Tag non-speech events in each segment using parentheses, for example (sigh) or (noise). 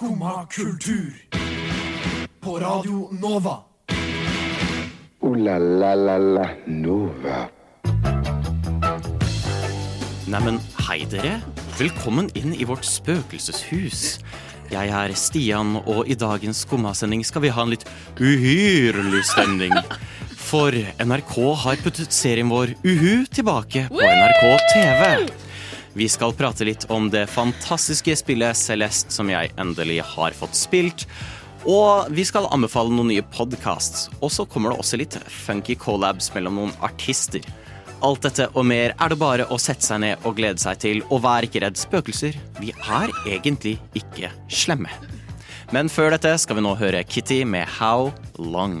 Skumma kultur. På Radio Nova. O-la-la-la-la Nova. Neimen, hei dere. Velkommen inn i vårt spøkelseshus. Jeg er Stian, og i dagens Skumma-sending skal vi ha en litt uhyrlig stemning. For NRK har puttet serien vår Uhu tilbake på NRK TV. Vi skal prate litt om det fantastiske spillet Celeste som jeg endelig har fått spilt. Og vi skal anbefale noen nye podcasts. Og så kommer det også litt funky collabs mellom noen artister. Alt dette og mer er det bare å sette seg ned og glede seg til. Og vær ikke redd spøkelser. Vi er egentlig ikke slemme. Men før dette skal vi nå høre Kitty med How Long.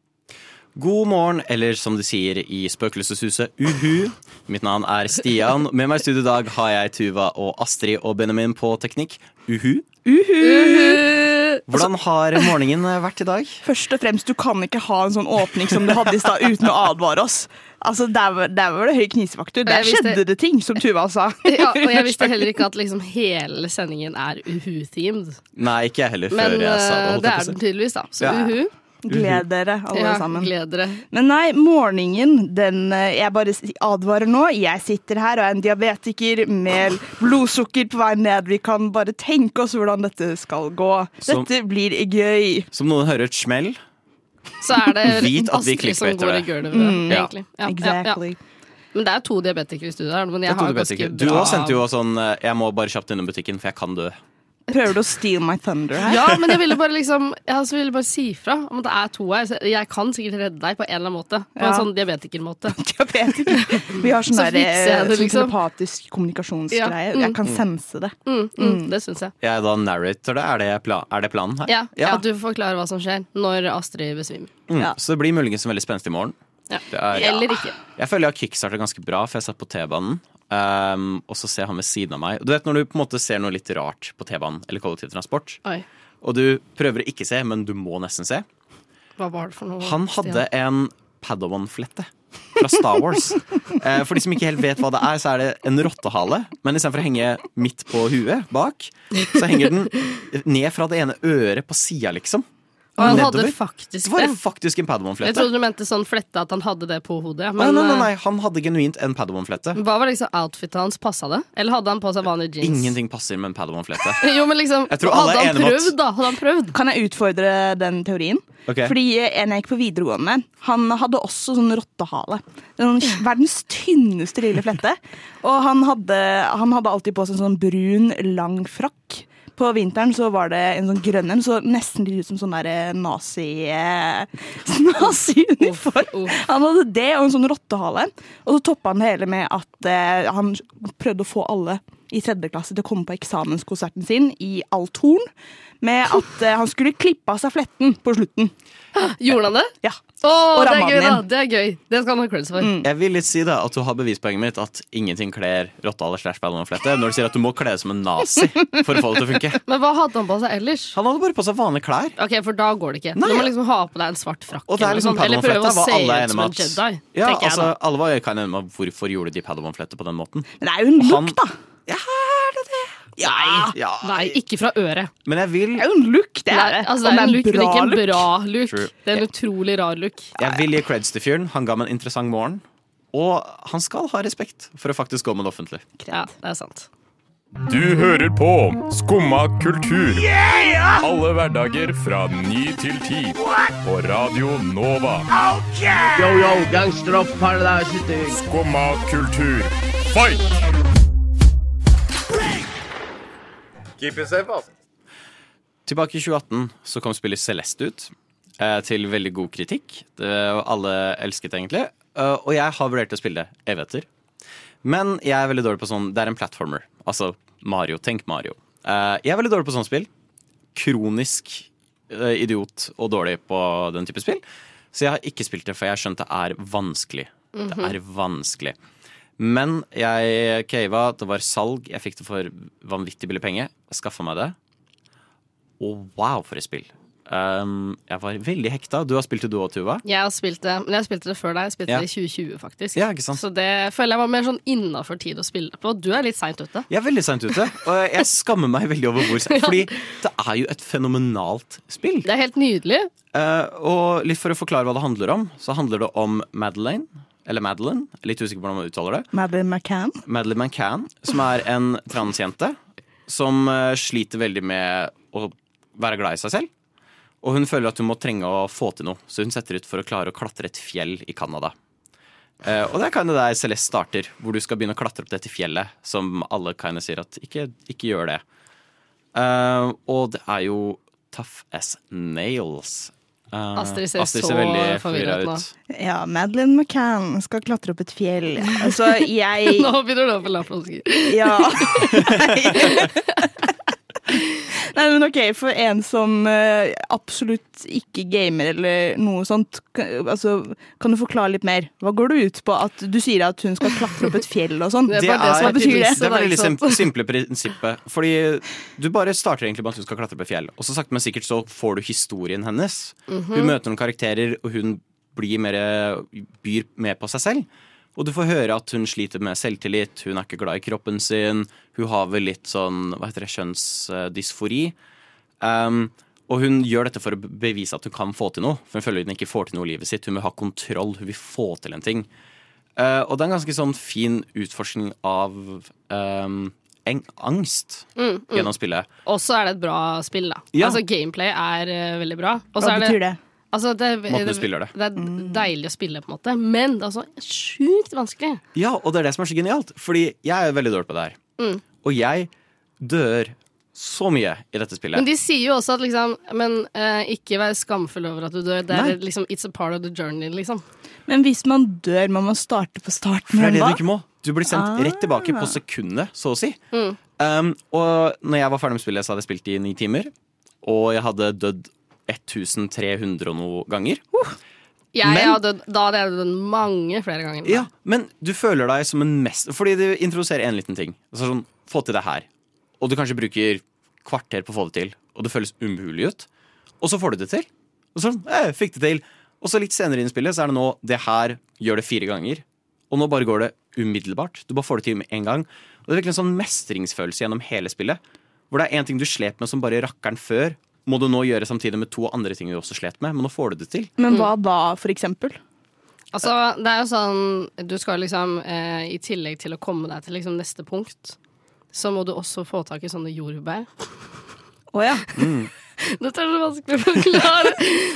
God morgen, eller som de sier i Spøkelseshuset, uhu. Mitt navn er Stian. Med meg i studio i dag har jeg Tuva og Astrid og Benjamin på teknikk. Uhu. Uhu. Hvordan har morgenen vært i dag? Først og fremst, du kan ikke ha en sånn åpning som du hadde i stad uten å advare oss. Altså, Der der var det høy knisefaktor. Der skjedde visste- det ting, som Tuva sa. (laughs) Ja, og jeg visste heller ikke at liksom hele sendingen er Uhu-themed. Nei, ikke jeg heller, Men før jeg sa det. Men det er den tydeligvis, da. Så Ja. Uhu. Gled dere, alle Ja, sammen. gled dere. Men nei, morgenen, den eh, Jeg bare advarer nå. Jeg sitter her og er en diabetiker med blodsukker på vei ned. Vi kan bare tenke oss hvordan dette skal gå. Som- Dette blir gøy. Som noen hører et smell. Så er det (laughs) Vit at vi som i det. gulvet, Mm. Ja. Ja, Exactly. ja. Men det er to diabetikere i studio her. Men jeg har ganske Du også sendte jo sånn eh, Jeg må bare kjapt innom butikken, for jeg kan dø. Prøver du å steal my thunder her? Ja, men jeg ville bare liksom Jeg altså ville bare si fra om at det er to her. Jeg kan sikkert redde deg på en eller annen måte. På Ja. en sånn diabetikermåte. (laughs) Diabetiker. Vi har sånn Så der, sånn liksom. telepatisk kommunikasjonsgreie. Ja, mm. Jeg kan sense det. Mm, mm, det syns jeg. Jeg er da narrator det. Er det, pla er det planen her? Ja, ja. At du forklarer hva som skjer når Astrid besvimer. Mm. Ja. Så det blir muligens en veldig spenstig morgen. Ja. Det er, Eller ikke. Jeg føler jeg har kickstartet ganske bra, for jeg satt på T-banen. Um, og så ser han ved siden av meg. Du vet når du på en måte ser noe litt rart på T-banen eller kollektivtransport, Oi, og du prøver å ikke se, men du må nesten se. hva var det for noe? Han hadde en Padawan-flette fra Star Wars. (laughs) Eh, For de som ikke helt vet hva det er, så er det en rottehale. Men istedenfor å henge midt på huet bak, så henger den ned fra det ene øret på sida, liksom. Og han hadde faktisk Det var faktisk en Jeg Padawan-flette. trodde du mente sånn flette at han hadde det på hodet. ja. Nei, Men nei, nei, eh, nei, han hadde genuint en Padawan-flette. hva var liksom outfitet hans? Passa det? Eller hadde han på seg vanlige jeans? Ingenting passer med en Padawan-flette. (laughs) Jo, men liksom, Jeg Hadde han prøvd, da? Hadde han prøvd? Kan jeg utfordre den teorien? Okay. Fordi en jeg gikk på videregående, han hadde også sånn rottehale. Verdens tynneste lille flette. Og han hadde, han hadde alltid på seg sånn brun, lang frakk. På vinteren så var det en sånn grønn en, så nesten litt ut som sånn der (laughs) nazi-uniform. Nazi-uniform. Uff. Han hadde det og en sånn rottehale. Og så toppa han det hele med at eh, han prøvde å få alle i tredje klasse til å komme på eksamenskonserten sin i Althorn. Med at eh, han skulle klippe av seg fletten på slutten. Gjorde han det? Ja. Og det er ramma gøy, da! Det er gøy. Det skal han ha creds for. Jeg vil litt si da at du har bevispoenget mitt at ingenting kler rottehale slash Padawan-flette når du sier at du må kle deg som en nazi for å få det til å funke. (laughs) Men hva hadde han på seg ellers? Han hadde bare på seg vanlige klær. Ok, For da går det ikke. Nei. Du må liksom ha på deg en svart frakk. Og det er eller liksom eller, sånt, eller prøve å se ut som en Jedi. Ja, altså, jeg da. alle var jo enige med hvorfor gjorde de Padawan-flette på den måten. Men det er jo en lukt, da. Ja, er det det? Ja. Ja. Nei, ikke fra øret. Men jeg vil, Det er jo en look, det er det. altså, det er en look, men ikke en look. bra look. True. Det er en utrolig rar look. jeg vil gi creds til fyren. Han ga meg en interessant morgen. Og han skal ha respekt for å faktisk gå med det offentlige. Ja, det er sant. Du hører på Skumma kultur. Alle hverdager fra ny til ti. På Radio Nova. Yo, yo, gangsteropp, paradise Skumma kultur, fight! Tilbake i 2018 så kom spillet Celeste ut. eh, Til veldig god kritikk. Det, alle elsket egentlig. Eh, Og jeg har vurdert å spille det evigheter. Men jeg er veldig dårlig på sånn Det er en platformer. Altså Mario. Tenk Mario. Eh, Jeg er veldig dårlig på sånn spill. Kronisk idiot og dårlig på den type spill. Så jeg har ikke spilt det, for jeg har skjønt det er vanskelig. Det er vanskelig. Men jeg cava, det var salg, jeg fikk det for vanvittig billig penge. Jeg skaffa meg det. Og wow, for et spill. Um, jeg var veldig hekta. Du har spilt det du òg, Tuva? Jeg har spilt det, men jeg spilte det før deg. Jeg spilte Ja. det i 2020, faktisk. Ja, ikke sant? Så det føler jeg var mer sånn innafor tid å spille på. Du er litt seint ute. Jeg er veldig seint ute, og jeg skammer meg veldig over hvor seint. (laughs) Fordi det er jo et fenomenalt spill. Det er helt nydelig. Uh, og litt for å forklare hva det handler om, så handler det om Madeleine. Eller Madeline, litt usikker på hvordan man uttaler det. Madeleine McCann. Madeleine McCann, som er en transjente som eh, sliter veldig med å være glad i seg selv. Og hun føler at hun må trenge å få til noe, så hun setter ut for å klare å klatre et fjell i Canada. Uh, og det er kind of der Celeste starter, hvor du skal begynne å klatre opp dette fjellet, som alle kind of sier at ikke, ikke gjør det. Uh, og det er jo tough as nails. Eh, Astrid ser så forvirret nå. Ja, Madeleine McCann skal klatre opp et fjell. (laughs) Altså, jeg Nå begynner du å få lavflasker. Ja. (laughs) (laughs) Nei, men ok, For en som eh, absolutt ikke gamer eller noe sånt, kan, altså, kan du forklare litt mer? Hva går du ut på? At Du sier at hun skal klatre opp et fjell og sånn. Det er bare det som betyr det? Det er veldig ikke simple prinsippet. Fordi du bare starter egentlig med at hun skal klatre opp et fjell, og så sakte, men sikkert så får du historien hennes. Hun møter noen karakterer, og hun blir mer, byr mer på seg selv. Og du får høre at hun sliter med selvtillit, hun er ikke glad i kroppen sin. Hun har vel litt sånn hva heter det, kjønnsdysfori. Um, og hun gjør dette for å bevise at hun kan få til noe. For hun føler hun ikke får til noe i livet sitt. Hun vil ha kontroll, hun vil få til en ting. Uh, og det er en ganske sånn fin utforskning av um, en angst gjennom spillet. Og så er det et bra spill, da. Ja. Altså Gameplay er uh, veldig bra. Og så Hva er betyr det? Altså, det, Måten du spiller det. det er deilig å spille, på en måte. Men det er altså sjukt vanskelig. Ja, og det er det som er så genialt. Fordi jeg er veldig dårlig på det her. Mm. Og jeg dør så mye i dette spillet. Men de sier jo også at liksom Men eh, ikke vær skamfull over at du dør. Det er Nei. liksom It's a part of the journey, liksom. Men hvis man dør, må man starte på starten For det er det du ikke må. Du blir sendt Ah. rett tilbake på sekundet, så å si. Mm. Um, og når jeg var ferdig med spillet, så hadde jeg spilt i ni timer. Og jeg hadde dødd 1300 og noe ganger. Jeg Men- hadde, da hadde jeg dødd mange flere ganger. Ja, Men du føler deg som en mest Fordi du introduserer en liten ting. Altså sånn, Få til det her. Og du kanskje bruker kvarter på å få det til, og det føles umulig ut. Og så får du det til. Og sånn, eh, fikk det til. Og så litt senere i spillet så er det nå det her gjør det fire ganger. Og nå bare går det umiddelbart. Du bare får det til med en gang. Og det er virkelig en sånn mestringsfølelse gjennom hele spillet. Hvor det er en ting du slep med som bare rakkeren før, må du nå gjøre samtidig med to andre ting du også slet med. Men nå får du det til. Men hva da, for eksempel? Altså, det er jo sånn Du skal liksom eh, I tillegg til å komme deg til liksom neste punkt, så må du også få tak i sånne jordbær. Å ja. (laughs) Dette er så vanskelig å forklare.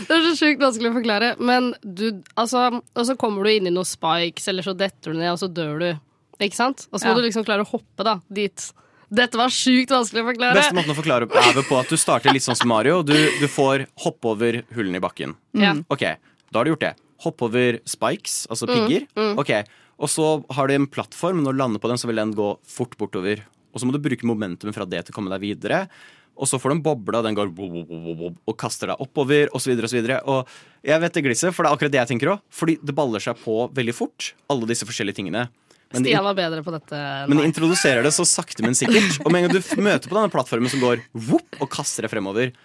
Det er så sjukt vanskelig å forklare. Men du, altså Og så kommer du inn i noen spikes, eller så detter du ned, og så dør du. Ikke sant? Og så må Ja. du liksom klare å hoppe da, dit. Dette var sjukt vanskelig å forklare. Beste måten å forklare er på at du starter litt sånn som Mario. Du, du får hoppe over hullene i bakken. Ja. Ok, da har du gjort det. Hopp over spikes, altså pigger. Ok, Og så har du en plattform. Når du lander på den, så vil den gå fort bortover. Og så må du bruke momentum fra det til å komme deg videre. Og så får du en boble, og den går og kaster deg oppover, osv. Og, så videre, og jeg vet det glisset, for det er akkurat det jeg tenker òg. Fordi det baller seg på veldig fort, alle disse forskjellige tingene. Men Stian var bedre på dette men de introduserer det så sakte, men sikkert. Og med en gang du (laughs) møter på denne plattformen som går whoop, og kaster deg fremover,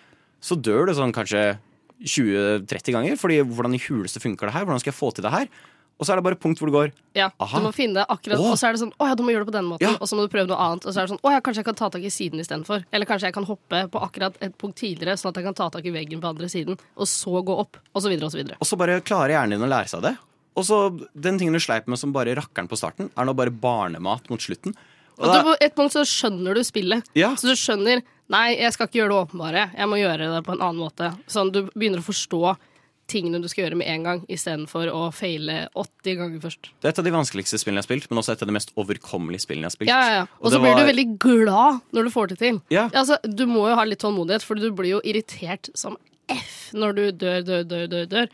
så dør du sånn kanskje 20-30 ganger. Fordi hvordan i huleste funker det her? Hvordan skal jeg få til det her? Og så er det bare et punkt hvor det går Ja, Aha. du må finne det akkurat Åh. Og så er det sånn, å ja, du må gjøre det på den måten Ja. Og så må du prøve noe annet Og så er det sånn, å ja, kanskje jeg kan ta tak i siden i stedet for Eller kanskje jeg kan hoppe på akkurat et punkt tidligere Sånn at jeg kan ta tak i veggen på andre siden Og så gå opp, og så videre og så videre Og så bare klarer hjernen din å lære seg det. Og så den tingen du sleip med som bare rakkeren på starten, er nå bare barnemat mot slutten. Og Og da, på et punkt så skjønner du spillet Ja. Så du skjønner, nei, jeg skal ikke gjøre det åpenbare Jeg må gjøre det på en annen måte Sånn, du begynner å forstå tingene du skal gjøre med en gang I stedet for å feile 80 ganger først det er et av de vanskeligste spillene jeg har spilt, men også et av de mest overkommelige spillene jeg har spilt. Ja, ja, ja. Og Og så blir var- du veldig glad når du får det til. Ja. Altså, du må jo ha litt tålmodighet, for du blir jo irritert som F når du dør, dør, dør, dør. dør.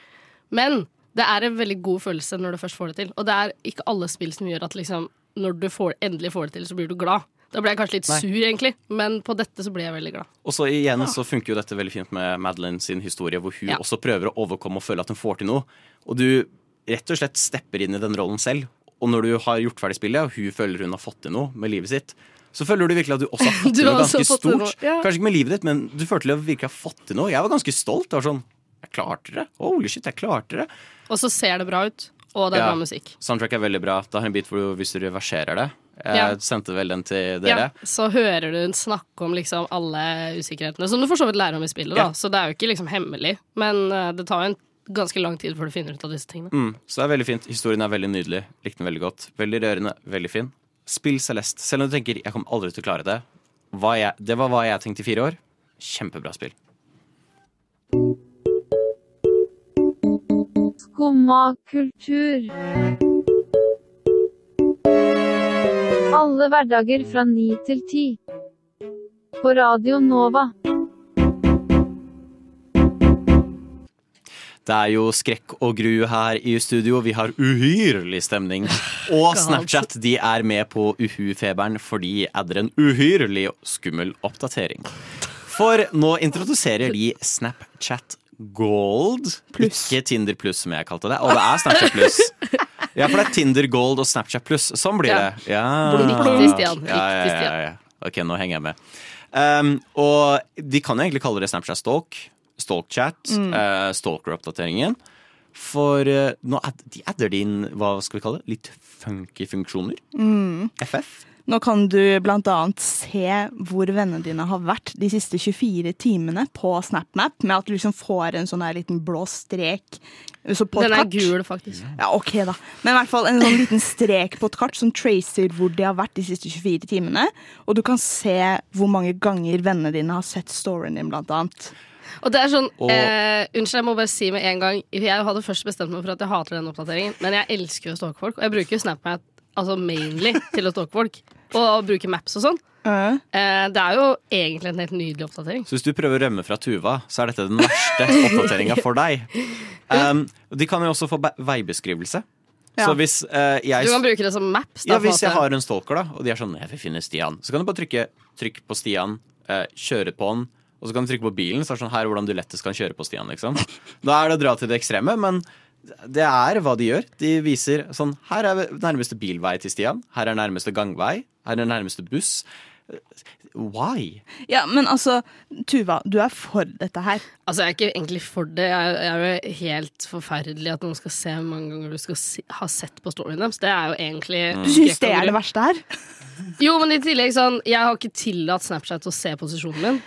Men det er en veldig god følelse når du først får det til. Og det er ikke alle spill som gjør at liksom, når du får, endelig får det til, så blir du glad. Da ble jeg kanskje litt Nei. sur, egentlig, men på dette så ble jeg veldig glad. Og så igjen så funker jo dette veldig fint med Madeline sin historie, hvor hun Ja. også prøver å overkomme og føle at hun får til noe. Og du rett og slett stepper inn i den rollen selv. Og når du har gjort ferdig spillet, og hun føler hun har fått til noe med livet sitt, så føler du virkelig at du også (laughs) har fått til noe ganske til stort. ja. Kanskje ikke med livet ditt, men du følte at å virkelig har fått til noe. Jeg var ganske stolt. Var sånn Jeg klarte det. Holy shit, jeg klarte det. Og så ser det bra ut, og det er Ja. bra musikk. Soundtrack er veldig bra. Det har en bit hvor du, hvis du reverserer det Jeg Ja. sendte vel den til Ja, dere. så hører du hun snakke om liksom alle usikkerhetene, som du for så vidt lærer om i spillet. Ja. da Så det er jo ikke liksom hemmelig, men eh, det tar jo en ganske lang tid før du finner ut av disse tingene. Mm, så det er veldig fint. Historien er veldig nydelig. Likte den veldig godt. Veldig rørende, veldig fin. Spill Celeste. Selv om du tenker 'jeg kommer aldri til å klare det', jeg, det var hva jeg tenkte i fire år. Kjempebra spill. Skumma kultur. Alle hverdager fra ni til ti. På Radio Nova. Det er jo skrekk og gru her i studio. Vi har uhyrlig stemning. (laughs) Og Snapchat de er med på uhu-feberen, fordi adder en uhyrlig skummel oppdatering. For nå introduserer de Snapchat Gold. Ikke Tinder Pluss, som jeg kalte det. Og det er Snapchat Pluss. (laughs) Ja, for det er Tinder Gold og Snapchat Pluss. Sånn blir Ja. det. Ja. Riktig, Stian. Ja, ja, Riktig, ja, Stian. Ok, nå henger jeg med. Um, og de kan jo egentlig kalle det Snapchat Stalk. Stalkchat. eh, Stalker-oppdateringen. For uh, nå ad, de adder det inn hva skal vi kalle det, litt funky funksjoner. FF. Nå kan du annet se hvor vennene dine har vært de siste 24 timene på SnapMap, med at du liksom får en sånn der liten blå strek på et Den er kart. gul, faktisk. Ja, ok da. Men i hvert fall en sånn liten strek på et kart som tracer hvor de har vært de siste 24 timene. Og du kan se hvor mange ganger vennene dine har sett storyen din, blant annet. Og det er sånn Og- eh, Unnskyld, jeg må bare si med en gang. Jeg hadde først bestemt meg for at jeg hater den oppdateringen, men jeg elsker jo å stalke folk. Og jeg bruker jo SnapMap altså mainly til å stalke folk. Og bruke maps og sånn. Eh, det er jo egentlig en helt nydelig oppdatering. Så hvis du prøver å rømme fra Tuva, så er dette den verste (laughs) oppdateringa for deg. Um, de kan jo også få veibeskrivelse. Ja. Så hvis uh, jeg Du kan bruke det som maps. Da, Ja, Hvis jeg har en stalker, da, og de er sånn 'Jeg vil finne Stian', så kan du bare trykke trykk på Stian, uh, kjøre på han, og så kan du trykke på bilen, så er det sånn her er hvordan du lettest kan kjøre på Stian, liksom. Da er det å dra til det ekstreme, men det er hva de gjør. De viser sånn Her er nærmeste bilvei til Stian. Her er nærmeste gangvei. Her er nærmeste buss. Why? Ja, men altså, Tuva, du er for dette her. Altså, Jeg er ikke egentlig for det. Jeg jeg er jo helt forferdelig at noen skal se hvor mange ganger du skal si, ha sett på storyen deres. Det er jo egentlig Du syns det er det verste her? Jo, men i tillegg sånn Jeg har ikke tillatt Snapchat å se posisjonen min.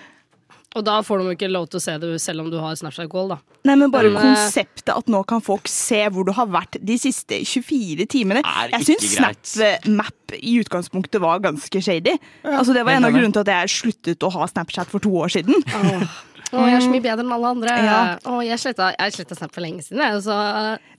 Og da får de jo ikke lov til å se det selv om du har Snapchat Goal, da. Nei, men bare Men, eh, konseptet at nå kan folk se hvor du har vært de siste 24 timene. Er Jeg syns. SnapMap i utgangspunktet var ganske shady. altså, det var en av grunnene til at jeg sluttet å ha Snapchat for to år siden. Å, jeg er så mye bedre enn alle andre. Ja. Å, jeg sletta, jeg sletta Snap for lenge siden, jeg. Så,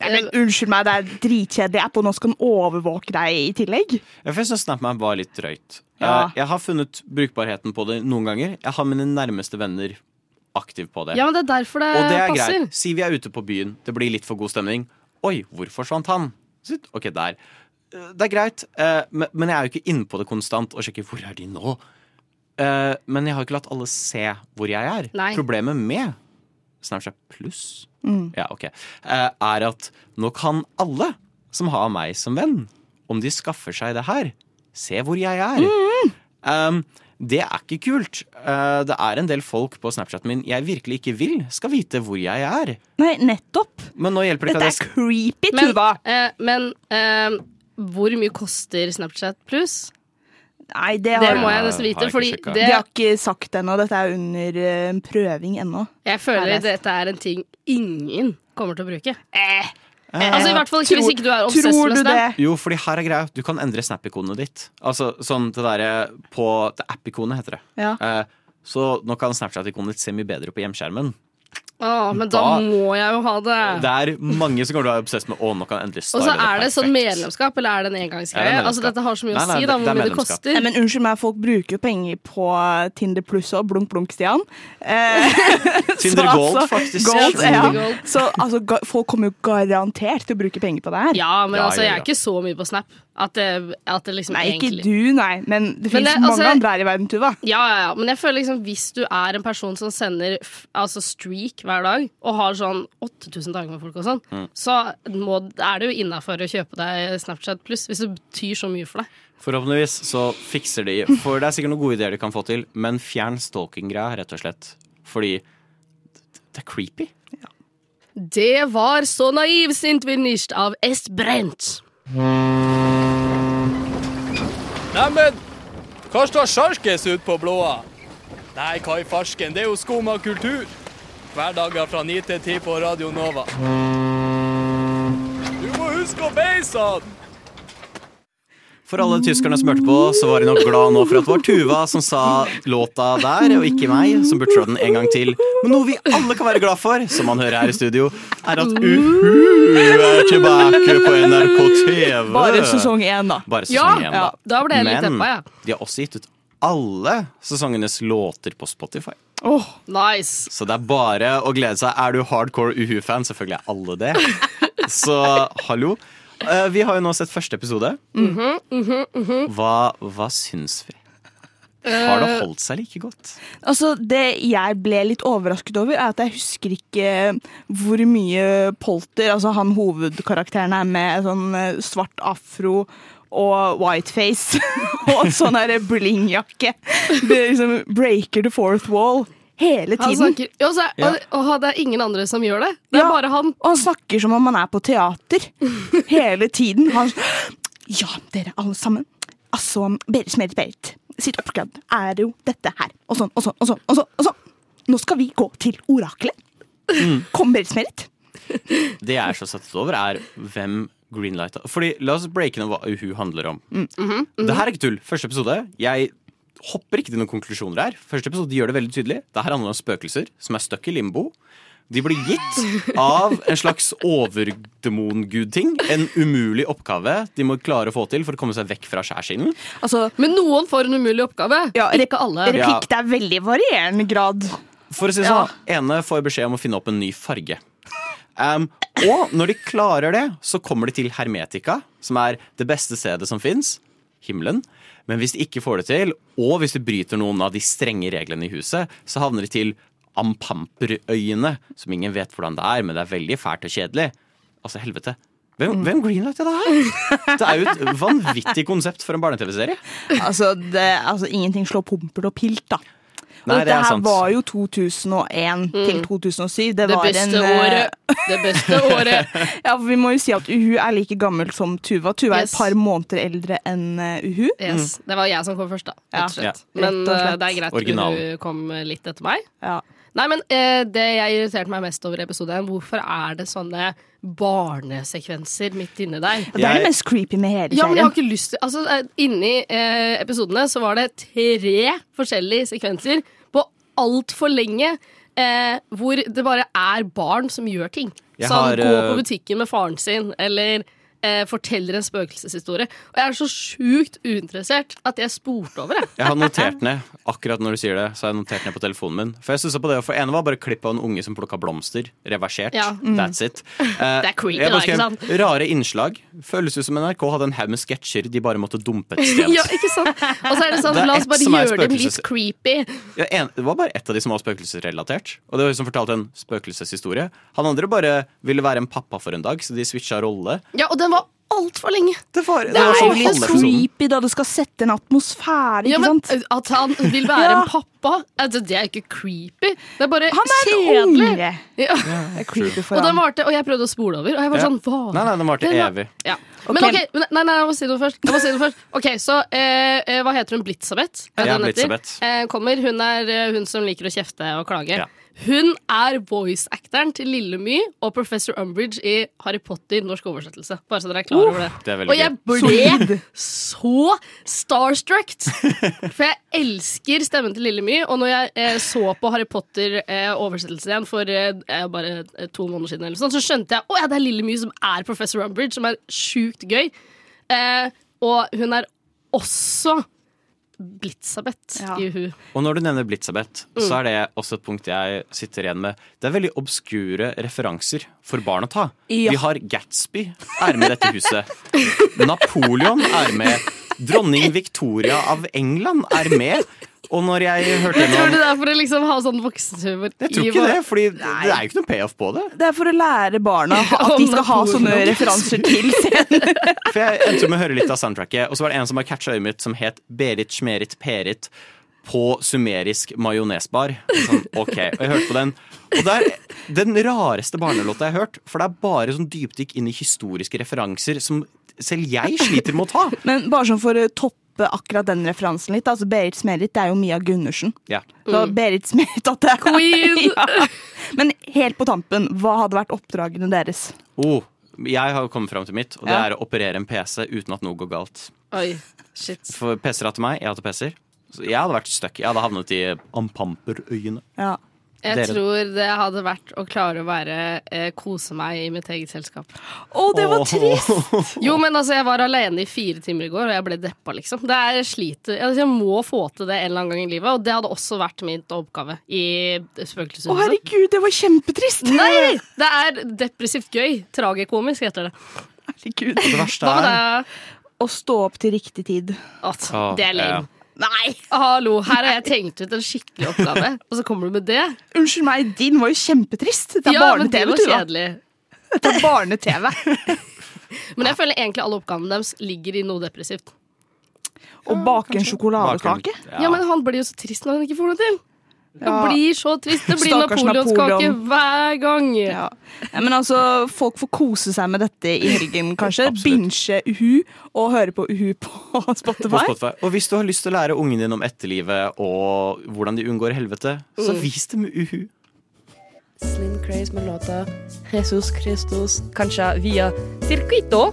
Nei, men Unnskyld meg, det er dritkjedelig app, og nå skal den overvåke deg i tillegg. Jeg syns SnapMap var litt drøyt. Ja. Eh, Jeg har funnet brukbarheten på det noen ganger. Jeg har mine nærmeste venner aktiv på det. ja, men det er derfor det, Og det er passer. greit. Si vi er ute på byen, det blir litt for god stemning. Oi, hvor forsvant han? Sitt, Ok, der. Eh, Det er greit, eh, men men jeg er jo ikke inne på det konstant og sjekker hvor er de nå. Eh, Men jeg har ikke latt alle se hvor jeg er. Nei. Problemet med Snapchat pluss ja, okay, uh, er at nå kan alle som har meg som venn, om de skaffer seg det her, se hvor jeg er. Um, det er ikke kult. Uh, det er en del folk på Snapchaten min jeg virkelig ikke vil skal vite hvor jeg er. Nei, nettopp. Men nå hjelper det Dette er creepy, Men, Tuva. eh, men eh, hvor mye koster Snapchat pluss? Nei, det Det må jeg nesten vite, fordi det, de har ikke sagt det ennå. Dette er under uh, prøving ennå. jeg føler Har jeg dette er en ting ingen kommer til å bruke. Eh, Altså I hvert fall ikke hvis ikke du er obsess Tror med du det? Jo, fordi her er greia. Du kan endre Snap-ikonet ditt. Altså sånn det derre på Det app-ikonet heter det. Ja. Eh, så nå kan Snapchat-ikonet ditt se mye bedre på hjemskjermen. Åh, men da, Da- må jeg jo ha det. Det er mange som kommer til å være obsess med å, nå kan jeg endelig Og så er det sånn medlemskap, eller er det en Ja, engangsgreie? det er altså, dette har så mye Nei, å si, da, hvor mye det koster. Nei, men unnskyld meg, folk bruker jo penger på Tinder pluss og blunk blunk, Stian. Eh, (laughs) Tinder (laughs) så Gold, altså, faktisk. Gold, Ja, ja. Gold. Så altså, folk kommer jo garantert til å bruke penger på det her. Ja, men Ja, altså, ja, jeg ja. er ikke så mye på Snap. At det, at det liksom Nei, ikke egentlig du, nei. Men det fins finnes altså- mange andre her i verden, Tuva. Ja, ja, ja, men jeg føler liksom hvis du er en person som sender altså streak hver dag, og har sånn 8000 dager med folk og sånn, Mm. så må, er det jo innafor å kjøpe deg Snapchat pluss, hvis det betyr så mye for deg. Forhåpentligvis så fikser de For det er sikkert noen gode ideer de kan få til, men fjern stalking-greia, rett og slett. Fordi det er creepy. Det var Så naiv sind wir av Est Brent. Neimen, hva står sjarkes ut på blåa? Nei, hva i farsken, det er jo skum av kultur. Hverdager fra 9 til 10 på Radio Nova. Du må huske å beise han! For alle tyskerne som hørte på, så var de nok glad nå for at det var Tuva som sa låta der, og ikke meg, som burde den en gang til. Men noe vi alle kan være glad for, som man hører her i studio, er at Uhu er tilbake på NRK TV. Bare sesong én, da. Bare Ja, sesong én, da. da ble jeg litt Men deppa, jeg. de har også gitt ut alle sesongenes låter på Spotify. Åh, Nice. Så det er bare å glede seg. Er du hardcore Uhu-fan, selvfølgelig er alle det. (laughs) Så hallo. Eh, Vi har jo nå sett første episode. Hva, hva syns vi? Har det holdt seg like godt? Altså, Det jeg ble litt overrasket over, er at jeg husker ikke hvor mye polter altså han hovedkarakteren er med sånn eh, svart afro og whiteface (laughs) og sånn blingjakke. Det liksom breaker the fourth wall hele Han tiden. snakker, og, så, og, og det er ingen andre som gjør det. Det er Ja. bare han. Og han snakker som om han er på teater (laughs) hele tiden. Han, ja, dere alle sammen. Altså, Berit Smerit Berit sitt oppgave er jo dette her. Og sånn og sånn og sånn. Og sånn, og sånn. Nå skal vi gå til oraklet. Kom, Berit Smerit. (laughs) Det jeg er så satt over, er hvem Greenlight Fordi La oss breake ned hva Uhu handler om. Det her er ikke tull. Første episode. Jeg hopper ikke til noen konklusjoner her. Første episode gjør det veldig tydelig. Det her handler om spøkelser som er stuck i limbo. De blir gitt av en slags overdemongud-ting. En umulig oppgave de må klare å få til for å komme seg vekk fra skjærsilden. Altså, Men noen får en umulig oppgave. Ja, ikke alle. replikk det er veldig varierende grad. For å si det sånn, ene får beskjed om å finne opp en ny farge. Um, og når de klarer det, så kommer de til Hermetika, som er det beste stedet som fins. Himmelen. Men hvis de ikke får det til, og hvis de bryter noen av de strenge reglene i huset, så havner de til Ampamperøyene, som ingen vet hvordan det er, men det er veldig fælt og kjedelig. Altså, helvete. Hvem, hvem greenlighter det her? Det er jo et vanvittig konsept for en barne-TV-serie. Altså, altså, ingenting slår Pompel og Pilt, da. Og Nei, det dette er her var jo 2001 til 2007. Det, Det var beste en, eh, året. Det beste (laughs) året. Ja, for Vi må jo si at Uhu er like gammel som Tuva. Tuva er et par måneder eldre enn eh, Uhu. Yes. Det var jeg som kom først, da. Ja. Rett og slett. Ja. Men Rett og slett. det er greit Original. Uhu kom litt etter meg. Ja. Nei, men eh, Det jeg irriterte meg mest over i episoden, hvorfor er det sånne barnesekvenser midt inni der? Det er det mest creepy med hele Ja, men jeg har ikke lyst til Altså, eh, Inni eh, episodene så var det tre forskjellige sekvenser på altfor lenge. Eh, hvor det bare er barn som gjør ting. Jeg han har, går på eh, butikken med faren sin, eller eh, forteller en spøkelseshistorie. Og jeg er så sjukt uinteressert at jeg spurte over det. Jeg har notert ned akkurat når du sier det, så har jeg notert ned på telefonen min. For jeg stusset på det, for ene var bare klipp av en unge som plukka blomster. Reversert. Ja. That's it. Eh, (laughs) Det er creepy, da, ikke sant? Rare innslag. Føles ut som NRK hadde en haug med sketsjer de bare måtte dumpe et sted. (laughs) ja, ikke sant? Og så er det sånn, Det er la oss bare gjøre dem litt creepy. Ja, en, det var bare ett av de som var spøkelsesrelatert. Og det var som fortalte en spøkelseshistorie. Han andre bare ville være en pappa for en dag, så de switcha rolle. Ja, og den var altfor lenge. Det var, Det er jo sånn litt creepy da det skal sette en atmosfære, Ja, men sant? At han vil være Ja. en pappa, altså, det er ikke creepy. Det er bare Han er kjedelig. unge. Ja. Er creepy for Og, den varte, og jeg prøvde å spole over, og jeg var Ja. sånn hva? Nei, nei, den varte evig. Ja. Men ok, men- nei, nei, jeg må si noe først. Jeg må si noe først. Ok, så eh, eh, Hva heter hun? Blitzabeth? Ja? Blitzabeth. Eh, kommer. Hun er eh, hun som liker å kjefte og klage. Ja. Hun er voice-actoren til Lille My og Professor Umbridge i Harry Potter norsk oversettelse. Bare så dere er klar over det. Det og jeg ble så starstruck! For jeg elsker stemmen til Lille My, og når jeg eh, så på Harry Potter-oversettelse igjen for eh, eh, bare eh, to måneder siden, sånn, så skjønte jeg at ja, det er Lille My som er Professor Umbridge, som er sjukt gøy. Eh, og hun er også Blitzabeth Ja. i hu. Og når du nevner Blitzabeth, Mm. så er det også et punkt jeg sitter igjen med. Det er veldig obskure referanser for barn å ta. Ja. Vi har Gatsby er med i dette huset. (laughs) Napoleon er med. Dronning Victoria av England er med. Og når jeg hørte Jeg tror det er for å liksom ha sånn voksenhumor. Jeg tror ikke det, for det er jo ikke noe payoff på det. Det er for å lære barna (laughs) at de skal ha sånne referanser til scenen. (laughs) For jeg endte med å høre litt av soundtracket, og så var det en som har catcha øyet mitt, som het Berit Schmerit Perit på sumerisk majonesbar. Sånn, ok, og jeg hørte på den. Og det er den rareste barnelåta jeg har hørt, for det er bare sånn dypdykk inn i historiske referanser som selv jeg sliter med å ta. Men bare sånn for å toppe akkurat den referansen litt. Altså Berit Smerit det er jo Mia Gundersen. Ja. Så Berit Smerit at det er (laughs) Queen! (laughs) ja. Men helt på tampen, hva hadde vært oppdragene deres? Oh, jeg har kommet fram til mitt, og det Ja. er å operere en PC uten at noe går galt. Oi, shit. For PC-er til meg, jeg hater PC-er. Så jeg hadde vært stuck. Jeg hadde havnet i Ampamperøyene. Ja. Jeg Dere- tror det hadde vært å klare å være eh, kose meg i mitt eget selskap. Å, det var trist! Jo, men altså, jeg var alene i fire timer i går, og jeg ble deppa, liksom. Det er sliter. Altså, jeg må få til det en eller annen gang i livet, og det hadde også vært min oppgave i Å, Spøkelseshuset. herregud, det var kjempetrist! Nei! Det er depressivt gøy. Tragikomisk heter det. Herregud. Det verste Hva med er deg? Å stå opp til riktig tid. At, Å, det er lame. ja. Nei! Hallo, her har jeg tenkt ut en skikkelig oppgave, og så kommer du med det? Unnskyld meg, din var jo kjempetrist. Det er Ja, barne-TV, Tuva. Det er barne-TV. (laughs) Men jeg føler egentlig alle oppgavene deres ligger i noe depressivt. Å bake en sjokoladekake. Ja, men han blir jo så trist når han ikke får noe til. Ja. blir så trist. Det blir napoleonskake Napoleon. hver gang. Ja. Ja, men altså, folk får kose seg med dette i helgen, kanskje. Binche Binge Uhu og høre på Uhu på Spotify. på Spotify. Og hvis du har lyst til å lære ungen din om etterlivet og hvordan de unngår helvete, så Mm. vis dem uhu. Slim Craze med låta Jesus Christus, kanskje via Circuito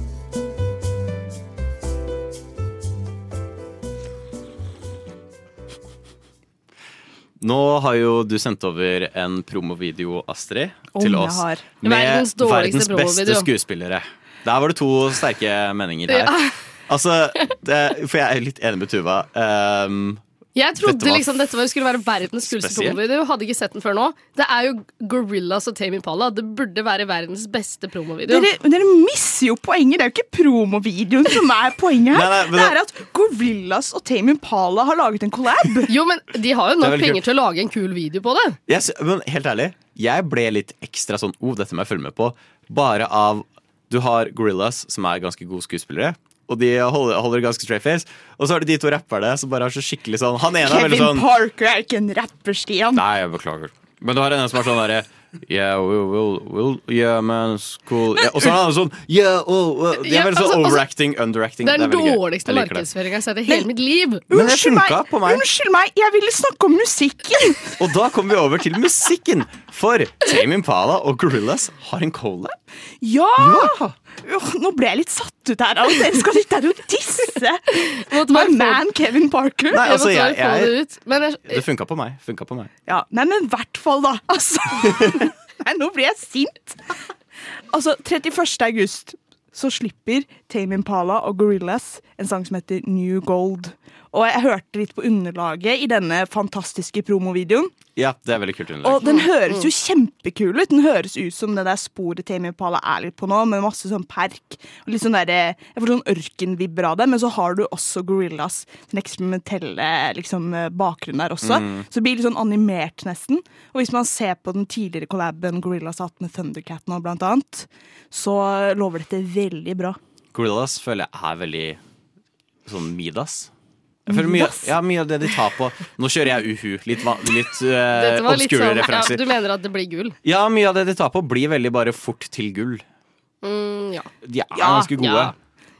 Nå har jo du sendt over en promovideo, Astrid, Om til oss. har. Med Verdens verdens beste skuespillere. Der var det to sterke meninger her. Ja. Altså, det, For jeg er litt enig med Tuva. Um, Jeg trodde Dette liksom dette var, skulle være verdens kuleste promovideo. Hadde ikke sett den før nå. Det er jo Gorillas og Tame Impala. Det burde være verdens beste promovideo. Dere, dere misser jo poenget. Det er jo ikke promovideoen som er poenget her. Nei, nei, det er at Gorillas og Tame Impala har laget en collab. (laughs) Jo, men de har jo er nok penger til å lage en kul video på det. Yes, men helt ærlig, jeg ble litt ekstra sånn oh, dette må jeg følge med på. Bare av Du har Gorillas, som er ganske gode skuespillere. Og de holder, holder ganske straight face. Og så har du de to rapperne som bare har så skikkelig sånn Han ene er veldig Kevin sånn Parker er ikke en rapper, Stian. Nei, jeg beklager. Men du har en som er sånn derre Yeah, we'll, we'll, we'll, yeah, man, it's cool. Yeah. og så er han sånn Yeah, oh, uh. De er veldig altså- sånn altså- overacting, underacting. Det er den dårligste markedsføringa jeg har sett i hele mitt liv. Men Unnskyld meg. unnskyld meg, jeg ville snakke om musikken! Og da kommer vi over til musikken. For Tame Impala og Gorillas har en collab. Ja! Ja. Åh, nå ble jeg litt satt ut her Altså. dere skal sitte her og disse my man Kevin Parker. Nei, altså, jeg, jeg, det ut. Det funka på meg. Funka på meg. Ja, nei, men i hvert fall, da. Altså. (laughs) Nei, nå blir jeg sint. Altså, 31. august så slipper Tame Impala og Gorillas en sang som heter New Gold. Og jeg hørte litt på underlaget i denne fantastiske promovideoen. Ja, det er veldig kult underlag. Og den høres jo kjempekul ut. Den høres ut som det der sporet Tame Impala er litt på nå, med masse sånn perk. Og litt sånn der, jeg får sånn ørkenvibber av det, men så har du også Gorillas sin eksperimentelle liksom, bakgrunn der også. Mm. Så det blir litt sånn animert nesten. Og hvis man ser på den tidligere collaben Gorillas har hatt med Thundercat nå, blant annet, så lover dette veldig bra. Gorillas føler jeg er veldig sånn Midas. Føler mye, ja, mye av det de tar på Nå kjører jeg uhu. Litt, litt uh, litt obskure sånn, ja, du mener at det blir gull? Ja, mye av det de tar på, blir veldig bare fort til gull. Mm, ja. De er Ja, ganske gode. ja.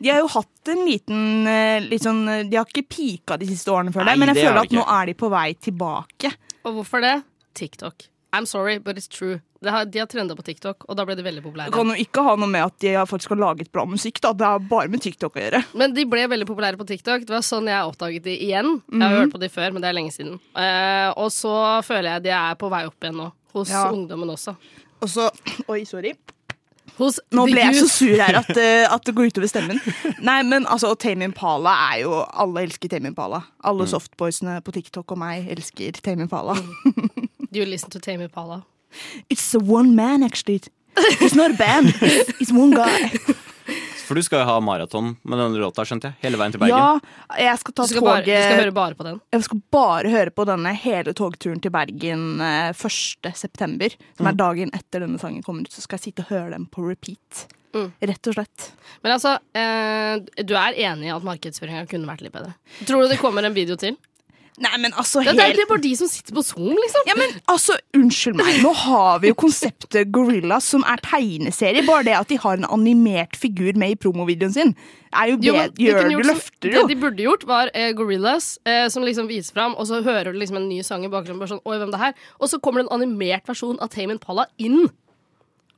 De har jo hatt en liten eh, litt sånn, eh, De har ikke pika de siste årene før jeg, men jeg føler at nå er de på vei tilbake. Og hvorfor det? TikTok. I'm sorry, but it's true. Det har, de har trenda på TikTok, og da ble de veldig Det populære. kan jo ikke ha noe med at de faktisk har laget bra musikk. da Det har bare med TikTok å gjøre. Men de ble veldig populære på TikTok. Det var sånn jeg oppdaget de igjen. Jeg har Mhm. hørt på de før, men det er lenge siden. Uh, og så føler jeg de er på vei opp igjen nå. Hos Ja. ungdommen også. Og så Oi, sorry. Hos Nå ble jeg så sur her at, (laughs) eh, at det går utover stemmen. Nei, men altså, Tame Impala er jo Alle elsker Tame Impala. Alle softboysene på TikTok og meg elsker Tame Impala. (laughs) Do you listen to Tame Impala? It's a one man, actually. It's not a band. (laughs) It's one guy. For du skal jo ha maraton med denne låta, skjønte jeg. Hele veien til Bergen. Ja, jeg skal ta Du skal, bare, du skal høre bare på den. Jeg skal bare høre på denne hele togturen til Bergen eh, 1. september. Som er dagen etter denne sangen kommer ut. Så skal jeg sitte og høre den på repeat. Mm. Rett og slett. Men altså, eh, du er enig i at markedsføringa kunne vært litt bedre? Tror du det kommer en video til? Nei, men altså Det, det er det bare de som sitter på Zoom, liksom. Ja, men (laughs) altså, Unnskyld meg, nå har vi jo konseptet Gorillas, som er tegneserie. Bare det at de har en animert figur med i promovideoen sin, er jo, Jo, men gjør gjort som- løfter jo. Det de burde gjort, var eh, Gorillas, eh, som liksom viser fram, og så hører du liksom en ny sang i bakgrunnen. Bare sånn, Oi, hvem det er her? Og så kommer det en animert versjon av Tame Impala inn.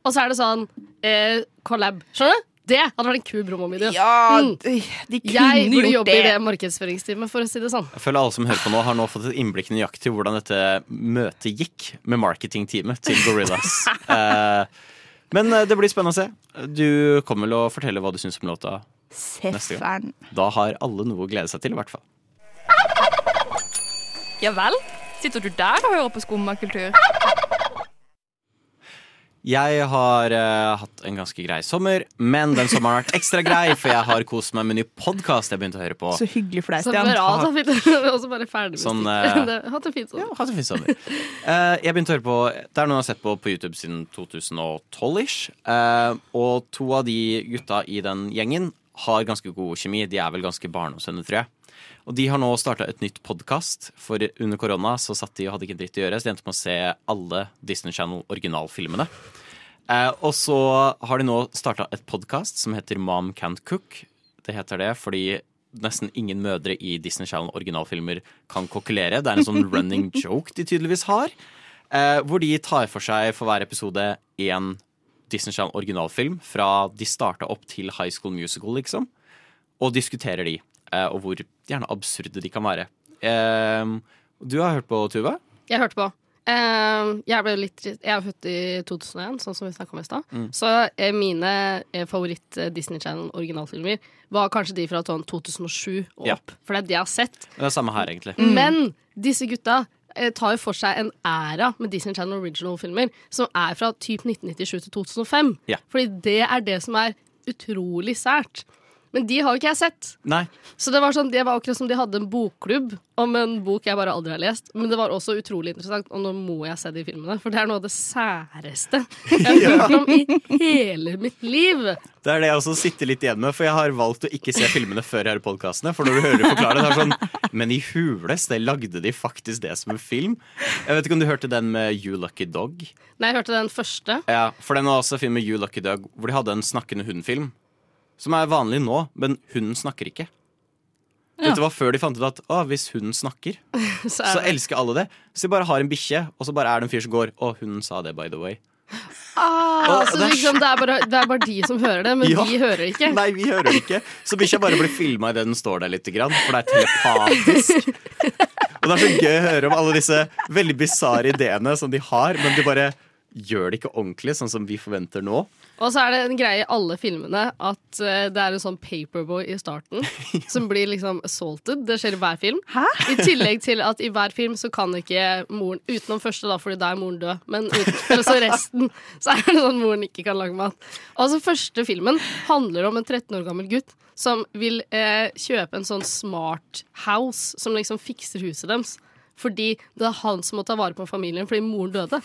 Og så er det sånn eh, collab. Skjønner du? Det hadde vært en kul promovideo. Ja, Mm. de, de Jeg burde jobbe i det. markedsføringsteamet, for å si det sånn. Jeg føler alle som hører på nå, har nå fått et innblikk nøyaktig i hvordan dette møtet gikk med marketingteamet til Gorillas. (laughs) eh, men eh, det blir spennende å se. Du kommer vel å fortelle hva du syns om låta neste gang. Da har alle noe å glede seg til, i hvert fall. Ja vel? Sitter du der og hører på skummakultur? Jeg har uh, hatt en ganske grei sommer, men den sommeren har vært ekstra grei, for jeg har kost meg med en ny podkast jeg begynte å høre på. Så hyggelig for deg, Så Stian. bra, da fikk du også bare ferdig med Sånn, eh, (laughs) Det- Hatt en fin sommer. Hatt en fin sommer. Uh, jeg begynte å høre på Det er noen jeg har sett på på YouTube siden 2012-ish. eh, og to av de gutta i den gjengen har ganske god kjemi. De er vel ganske barndomsvenner, tror jeg. Og de har nå starta et nytt podkast, for under korona så satt de og hadde ikke en dritt å gjøre, så de endte med å se alle Disney Channel originalfilmene. Eh, og så har de nå starta et podkast som heter Mom Can't Cook. Det heter det fordi nesten ingen mødre i Disney Channel originalfilmer kan kokkelere. Det er en sånn (laughs) running joke de tydeligvis har. Eh, hvor de tar for seg for hver episode én Disney Channel originalfilm fra de starta opp til High School Musical, liksom. Og diskuterer de, eh, og hvor gjerne absurde de kan være. Eh, du har hørt på Tuva? Jeg hørte på. Eh, jeg, ble litt, jeg er født i 2001, sånn som vi snakka om i stad. Mm. Så eh, mine eh, favoritt eh, Disney Channel originalfilmer var kanskje de fra sånn 2007 og Ja. For det er det jeg har sett. Det er samme her, egentlig. Men disse gutta tar jo for seg en æra med Disney Channel original-filmer som er fra typ 1997 til 2005. Ja. Fordi det er det som er utrolig sært. Men de har jo ikke jeg sett. Nei. Så det var sånn, det var akkurat som de hadde en bokklubb om en bok jeg bare aldri har lest. Men det var også utrolig interessant, og nå må jeg se de filmene. For det er noe av det særeste jeg har hørt om i hele mitt liv. Det er det jeg også sitter litt igjen med, for jeg har valgt å ikke se filmene før jeg hører podkastene. For når du hører forklare det, det er sånn Men i hules, det lagde de faktisk det som en film? Jeg vet ikke om du hørte den med You Lucky Dog? Nei, jeg hørte den første. Ja, for den var også en film med You Lucky Dog hvor de hadde en snakkende hund-film. Som er vanlig nå, men hunden snakker ikke. Dette var før de fant ut at å, hvis hunden snakker, Så (laughs) så er elsker alle det. Så de bare har en bikkje, og så bare er det en fyr som går Å, hunden sa det, by the way. Ah, så det er liksom, det, er bare, det er bare de som hører det, men (laughs) Ja. de hører ikke. Nei, vi hører det ikke. Så bikkja bare blir filma idet den står der litt, grann, for det er telepatisk. (laughs) Og det er så gøy å høre om alle disse veldig bisarre ideene som de har, men de bare gjør det ikke ordentlig, sånn som vi forventer nå. Og så er det en greie i alle filmene at uh, det er en sånn paperboy i starten (laughs) som blir liksom assaulted. Det skjer i hver film. I tillegg til at i hver film så kan ikke moren Utenom første, da, fordi da er moren død. Men uten, så resten så er det sånn moren ikke kan lage mat. Altså Første filmen handler om en 13 år gammel gutt som vil uh, kjøpe en sånn smart house som liksom fikser huset deres. Fordi det er han som må ta vare på familien fordi moren døde.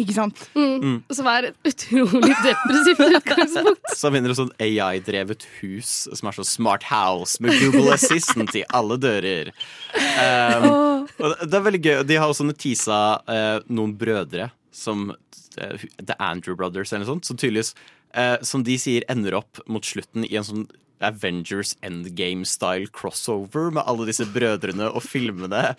Ikke sant? Mm. Mm. Som er et utrolig depressivt (laughs) utgangspunkt. Så vinner du sånn AI-drevet hus som er så smart house med Google Assistant i alle dører. Um, og det er veldig gøy. De har også tisa uh, noen brødre som uh, The Andrew Brothers eller noe sånt, som tydeligvis, eh, som de sier, ender opp mot slutten i en sånn Avengers Endgame-style crossover med alle disse brødrene og filmene.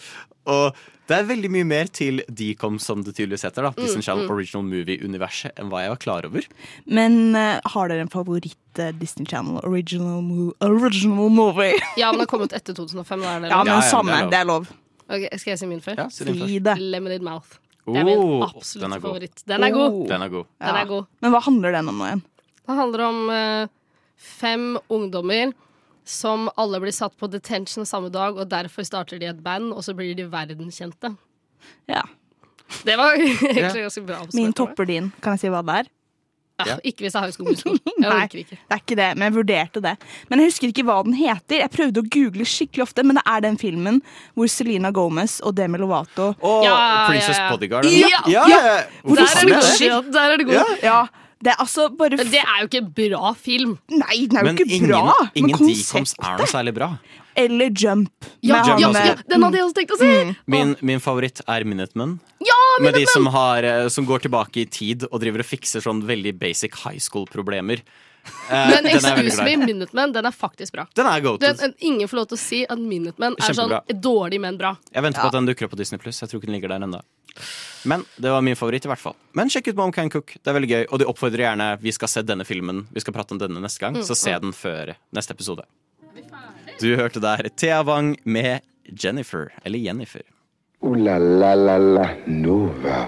Og det er veldig mye mer til Decom, som det tydeligvis heter. da Disney Mm, Channel mm. Original Movie-universet enn hva jeg var klar over. Men uh, har dere en favoritt uh, Disney Channel original, mo original movie? (laughs) Ja, men det har kommet etter 2005. Da er det Ja, men samme. Det er lov. Ok, skal jeg si min før? Ja, si først. Det. Lemonade Mouth. Det er min absolutte den er god. favoritt. Den er god. Den er god. Den er god. Men hva handler den om nå igjen? Det handler om eh, fem ungdommer som alle blir satt på detention samme dag, og derfor starter de et band, og så blir de verdenskjente. Ja. Det var (laughs) egentlig ganske bra. Min topper din. Kan jeg si hva det er? Ja, ikke hvis jeg har School (laughs) Nei, ikke. det er ikke det, men jeg vurderte det. Men jeg husker ikke hva den heter. Jeg prøvde å google skikkelig ofte, men det er den filmen hvor Selena Gomez og Demi Lovato Og Ja, Princess ja, ja. Bodyguard. Ja, ja, ja. ja. Der er det god. Der er det god. Ja. Det er altså bare det er jo ikke en bra film. Nei, den er jo Men ikke ingen, bra. ingen men decoms konseptet. er noe særlig bra. Eller Jump. Ja, ja, ja, den hadde jeg også tenkt å si! Min, min favoritt er Minutemen. Ja, Minutemen! Med de som, har, eh, som går tilbake i tid og driver og fikser sånn veldig basic high school-problemer. Eh, Men excuse me. Minutemen den er faktisk bra. Den er goated. Den, ingen får lov til å si at Minutemen er sånn dårlig, men bra. Jeg venter på at den dukker opp på Disney Pluss. Jeg tror ikke den ligger der ennå. Men det var min favoritt, i hvert fall. Men sjekk ut Mom Can Cook. Det er veldig gøy. Og de oppfordrer gjerne Vi skal se denne filmen Vi skal prate om denne neste gang, så se mm. den før neste episode. Du hørte der Thea Wang med Jennifer. Eller Jennifer. Uh, la la la la Nova.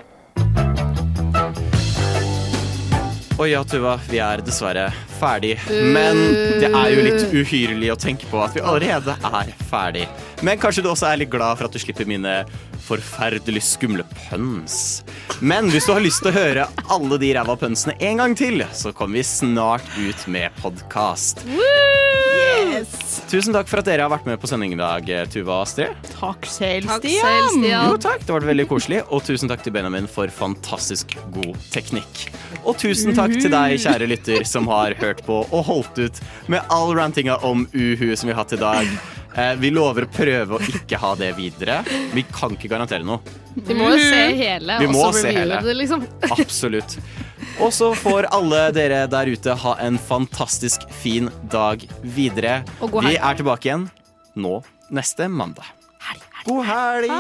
Oi ja, Tuva, vi er dessverre ferdig. Men det er jo litt uhyrlig å tenke på at vi allerede er ferdig. Men kanskje du også er litt glad for at du slipper mine forferdelig skumle pøns. Men hvis du har lyst til å høre alle de ræva pønsene en gang til, så kommer vi snart ut med podkast. Tusen takk for at dere har vært med på sending i dag, Tuva og Astrid. Takk selv, Takk Stian. selv, Stian. Jo takk, det var veldig koselig. Og tusen takk til Benjamin for fantastisk god teknikk. Og tusen takk til deg, kjære lytter, som har hørt på og holdt ut med all rantinga om uhu som vi har hatt i dag. Eh, vi lover å prøve å ikke ha det videre. Vi kan ikke garantere noe. Vi må jo se hele, Vi og så se reviewe det, liksom. (laughs) Absolutt. Og så får alle dere der ute ha en fantastisk fin dag videre. Og god Vi er tilbake igjen nå neste mandag. God helg!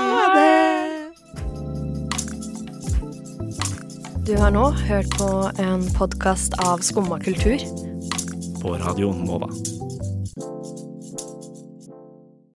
Du har nå hørt på en podkast av Skumma kultur. På Radio Nova.